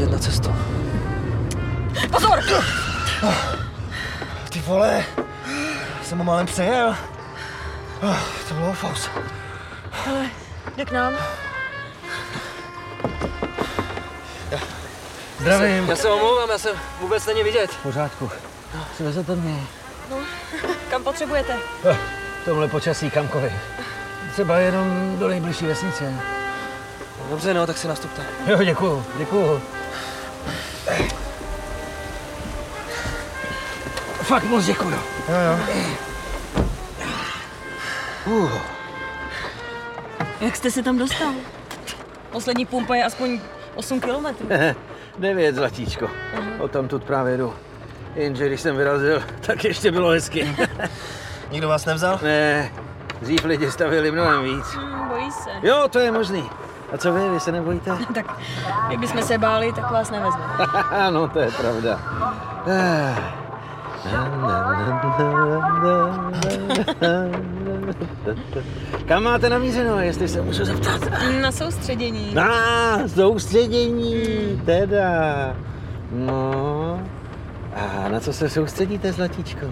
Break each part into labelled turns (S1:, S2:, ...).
S1: vidět na cestu.
S2: Pozor!
S1: Ty vole, jsem ho málem přejel. Oh, to bylo fous.
S2: Hele, jde k nám.
S3: Zdravím.
S1: Já se omlouvám, já jsem vůbec není vidět.
S3: V pořádku. Svezete mě.
S2: Kam potřebujete?
S3: V tomhle počasí kamkovi. Třeba jenom do nejbližší vesnice.
S1: Dobře, no, tak si nastupte.
S3: Jo, děkuju, děkuju. Fakt moc děkuju.
S1: Jo, jo.
S3: Uh,
S2: Jak jste se tam dostal? Poslední pumpa je aspoň 8 kilometrů.
S3: devět, zlatíčko. O tam tu právě jdu. Jenže když jsem vyrazil, tak ještě bylo hezky.
S1: Nikdo vás nevzal?
S3: ne, dřív lidi stavili mnohem víc.
S2: Hmm, bojí se.
S3: Jo, to je možný. A co vy, vy se nebojíte?
S2: Tak kdybychom se báli, tak vás nevezme.
S3: no, to je pravda. Kam máte namířeno, jestli se můžu zeptat?
S2: Na soustředění.
S3: Na soustředění, teda. No. A na co se soustředíte, Zlatíčko?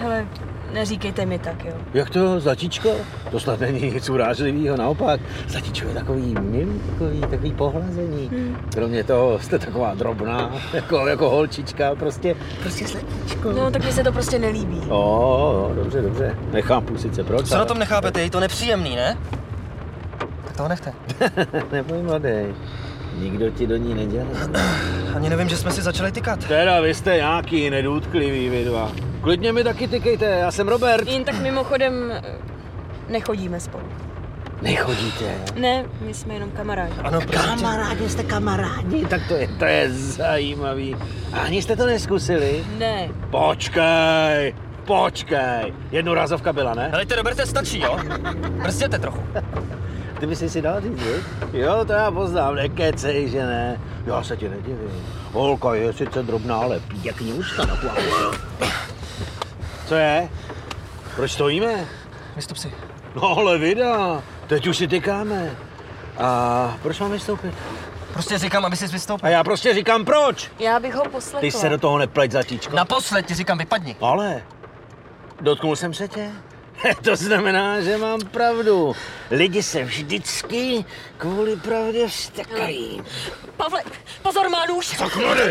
S2: Hele, neříkejte mi tak, jo.
S3: Jak to, Zlatíčko? To snad není nic urážlivého, naopak. Zlatíčko je takový milý, takový, takový pohlazený. Kromě toho jste taková drobná, jako, jako holčička, prostě, prostě Zlatíčko.
S2: No, tak mi se to prostě nelíbí.
S3: O, dobře, dobře. Nechápu sice proč,
S1: Co na
S3: ale-
S1: tom nechápete? Je to nepříjemný, ne? Tak toho nechte.
S3: Neboj, mladý. Nikdo ti do ní nedělá.
S1: Ani nevím, že jsme si začali tykat.
S3: Teda, vy jste nějaký nedůtklivý, vy dva. Klidně mi taky tykejte, já jsem Robert.
S2: Jen tak mimochodem nechodíme spolu.
S3: Nechodíte.
S2: Ne, my jsme jenom kamarádi.
S1: Ano.
S3: Kamarádi jste kamarádi, tak to je, to je zajímavý. Ani jste to neskusili?
S2: Ne.
S3: Počkej, počkej. Jednorázovka byla, ne?
S1: Helejte, Roberte, stačí, jo? Brzděte trochu.
S3: Ty bys si dal říct? Jo, to já poznám, nekecej, že ne. Já se ti nedivím. Holka je sice drobná, ale pěkně ústa na plavu. Co je? Proč stojíme?
S1: Vystup si.
S3: No ale vida, teď už si tykáme. A proč mám vystoupit?
S1: Prostě říkám, aby jsi
S3: A
S1: vystoupil.
S3: já prostě říkám proč.
S2: Já bych ho poslechla.
S3: Ty se do toho nepleť zatíčko.
S1: Naposled ti říkám, vypadni.
S3: Ale, dotknul jsem se tě? To znamená, že mám pravdu. Lidi se vždycky kvůli pravdě vztekají.
S2: Pavle, pozor, má nůž!
S3: Tak mladý!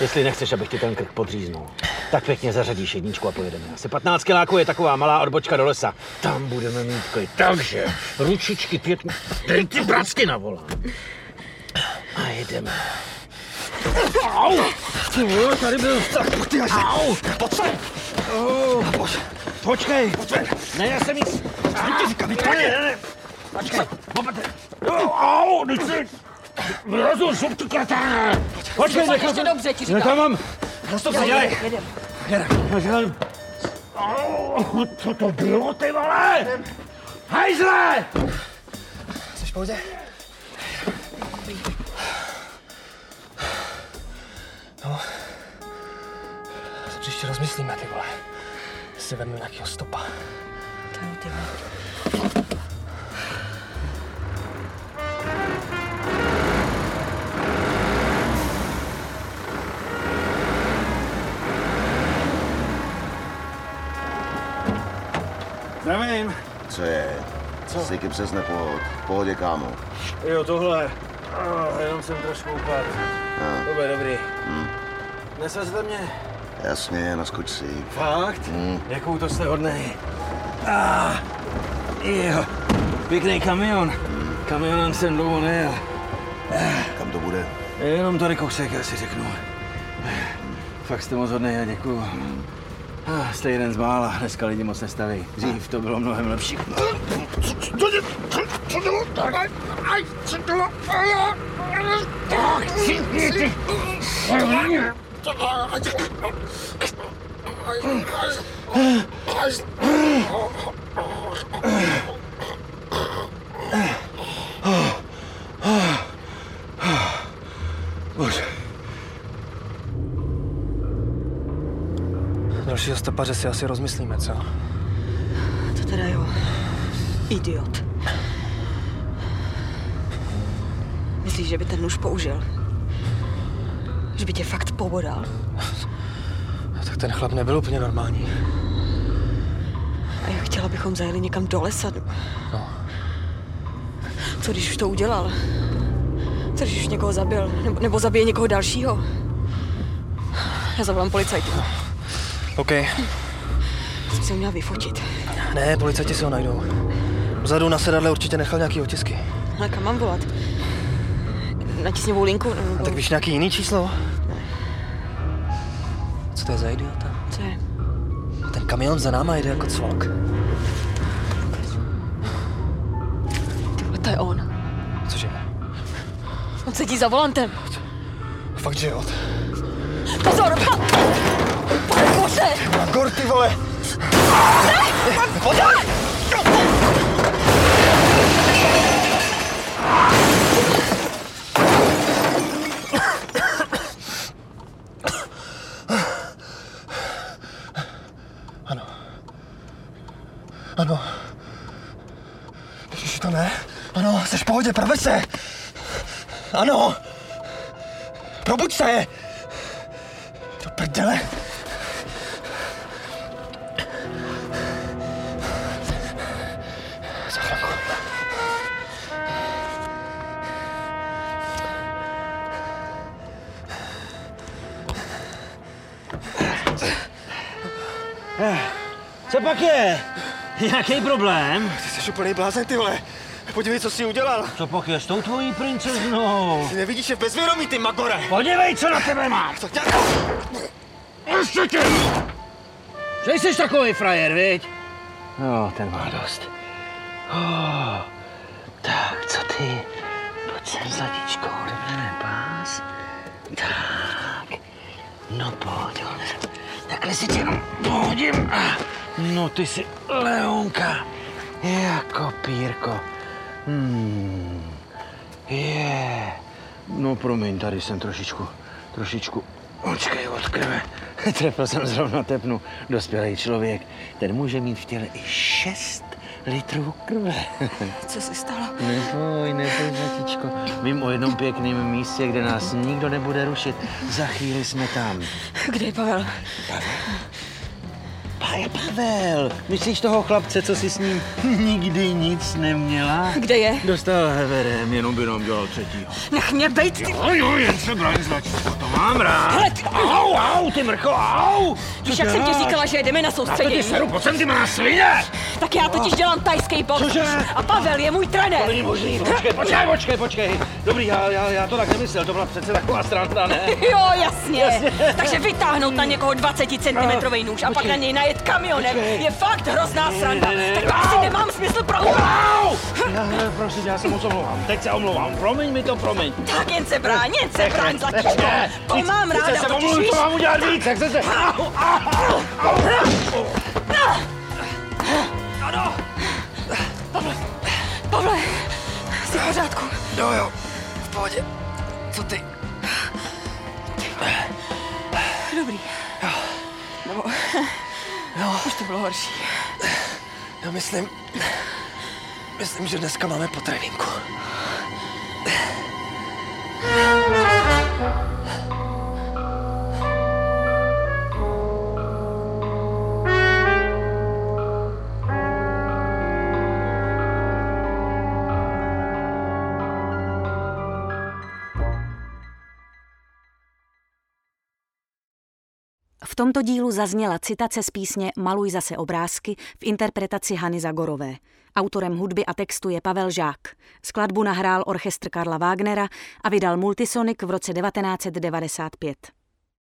S3: Jestli nechceš, abych ti ten krk podříznul, tak pěkně zařadíš jedničku a pojedeme. Asi 15 kiláků je taková malá odbočka do lesa. Tam budeme mít klid. Takže ručičky pěkně. Dej ty bracky na volán. A jedeme. Au! Ty vole, tady byl. Ty Au! Pojď oh. Počkej. Ne, já jsem jíc. Ti říkám, ne, ne, ne. Počkej. Au, teď si. Vyrazu, šup ty kratáne. Počkej,
S2: Fakt ještě dobře, ti říkám.
S3: Nechám mám.
S1: Nastup si, dělej.
S2: Jedem.
S3: Au, co to bylo, ty vole? Hajzle!
S1: Jsi v pohodě? Rozmyslíme, ty vole. Si vezmu nějakýho stopa.
S2: To jo, ty vole.
S3: Zdravím.
S4: Co je? Co? Styky přes nepohod. V pohodě, kámo.
S3: Jo, tohle. Oh, jenom jsem trošku upad.
S4: No,
S3: To bude dobrý. Nesvezte mě.
S4: Jasně, naskoč si.
S3: Fakt?
S4: Hmm.
S3: Jakou to jste hodnej. Ah, jo, pěkný kamion. Kamionem jsem dlouho nejel.
S4: Kam to bude?
S3: Jenom tady kousek, já si řeknu. Fakt jste moc hodnej a děkuju. Ah, Jste jeden z mála, dneska lidi moc nestaví. Dřív to bylo mnohem lepší. Bože.
S1: Dalšího stopaře si asi rozmyslíme, co?
S2: To teda jo. Idiot. Myslíš, že by ten nůž použil? Že by tě fakt pobodal?
S1: Tak ten chlap nebyl úplně normální.
S2: A já chtěla, abychom zajeli někam do lesa.
S1: No.
S2: Co když už to udělal? Co když už někoho zabil? Nebo, nebo zabije někoho dalšího? Já zavolám policajtu.
S1: OK.
S2: Jsem ho měla vyfotit.
S1: Ne, policajti si ho najdou. Vzadu na sedadle určitě nechal nějaký otisky.
S2: Ale kam mám volat? Na linku? Nebo...
S1: A tak víš nějaký jiný číslo? Co to je za idiota?
S2: Co je?
S1: Ten kamion za náma jde jako cvok.
S2: Ty vole, to je on.
S1: Cože?
S2: On sedí za volantem.
S1: Fakt, že jo.
S2: Pozor! Pa... Pane bože!
S1: Magor, ty vole! Ano. Ano. Ježiši, to ne. Ano, jsi v pohodě, prve se. Ano. Probuď se. Do prdele. Záchranku.
S3: Co pak je? Jaký problém?
S1: Ty jsi úplný blázen, ty vole. Podívej, co jsi udělal.
S3: Co pak je s tou tvojí princeznou?
S1: Ty nevidíš, je v bezvědomí, ty magore.
S3: Podívej, co na tebe mám!
S1: Co tě...
S3: Ještě tě! Že jsi takový frajer, viď? No, ten má dost. Oh, tak, co ty? Pojď sem, zlatičko, odebřeme pás. Tak, no pojď. Takhle si tě pohodím. No, ty jsi Leonka. Jako pírko. Hmm. Je. No, promiň, tady jsem trošičku, trošičku Počkej, od krve. Trefil jsem zrovna tepnu. Dospělý člověk, ten může mít v těle i 6 litrů krve.
S2: Co se stalo?
S3: Neboj, neboj, zlatičko. Vím o jednom pěkném místě, kde nás nikdo nebude rušit. Za chvíli jsme tam.
S2: Kde je Pavel?
S3: Pája Pavel, myslíš toho chlapce, co si s ním nikdy nic neměla?
S2: Kde je?
S3: Dostal heverem, jenom by nám dělal třetího.
S2: Nech mě bejt, ty...
S3: Jo, jo, jen se zlatičko, to mám rád.
S2: Hele, ty-
S3: Au, au, ty mrcho, au!
S2: Víš, jak jsem ti říkala, že jedeme na
S3: A to ti
S2: soustředění?
S3: seru, pojď sem, ty má svině!
S2: Tak já totiž dělám tajský box.
S3: Cože?
S2: A Pavel je můj
S3: To
S2: trenér.
S3: není možný, počkej, počkej, počkej, počkej. Dobrý, já, já, já to tak nemyslel, to byla přece taková stranta, ne?
S2: Jo, jasně. Takže vytáhnout na někoho 20 cm nůž a pak na něj najet kamionem
S3: Počkej.
S2: je fakt hrozná sranda.
S3: ne, ne,
S2: Tak to asi nemám smysl pro!
S3: Já, já, prosím, já se moc omlouvám, teď se omlouvám, promiň mi to, promiň.
S2: Tak jen se bráň, jen se bráň. To
S3: víc-
S2: mám ráda,
S3: se
S2: víš.
S3: to mám udělat víc, jak se au, au.
S2: Pavle, jsi v pořádku.
S1: Jo, jo, v pohodě. Co ty?
S2: Dobrý. Nebo...
S1: Jo,
S2: Už to bylo horší.
S1: já myslím... Myslím, že dneska máme po
S5: V tomto dílu zazněla citace z písně Maluj zase obrázky v interpretaci Hany Zagorové. Autorem hudby a textu je Pavel Žák. Skladbu nahrál orchestr Karla Wagnera a vydal Multisonic v roce 1995.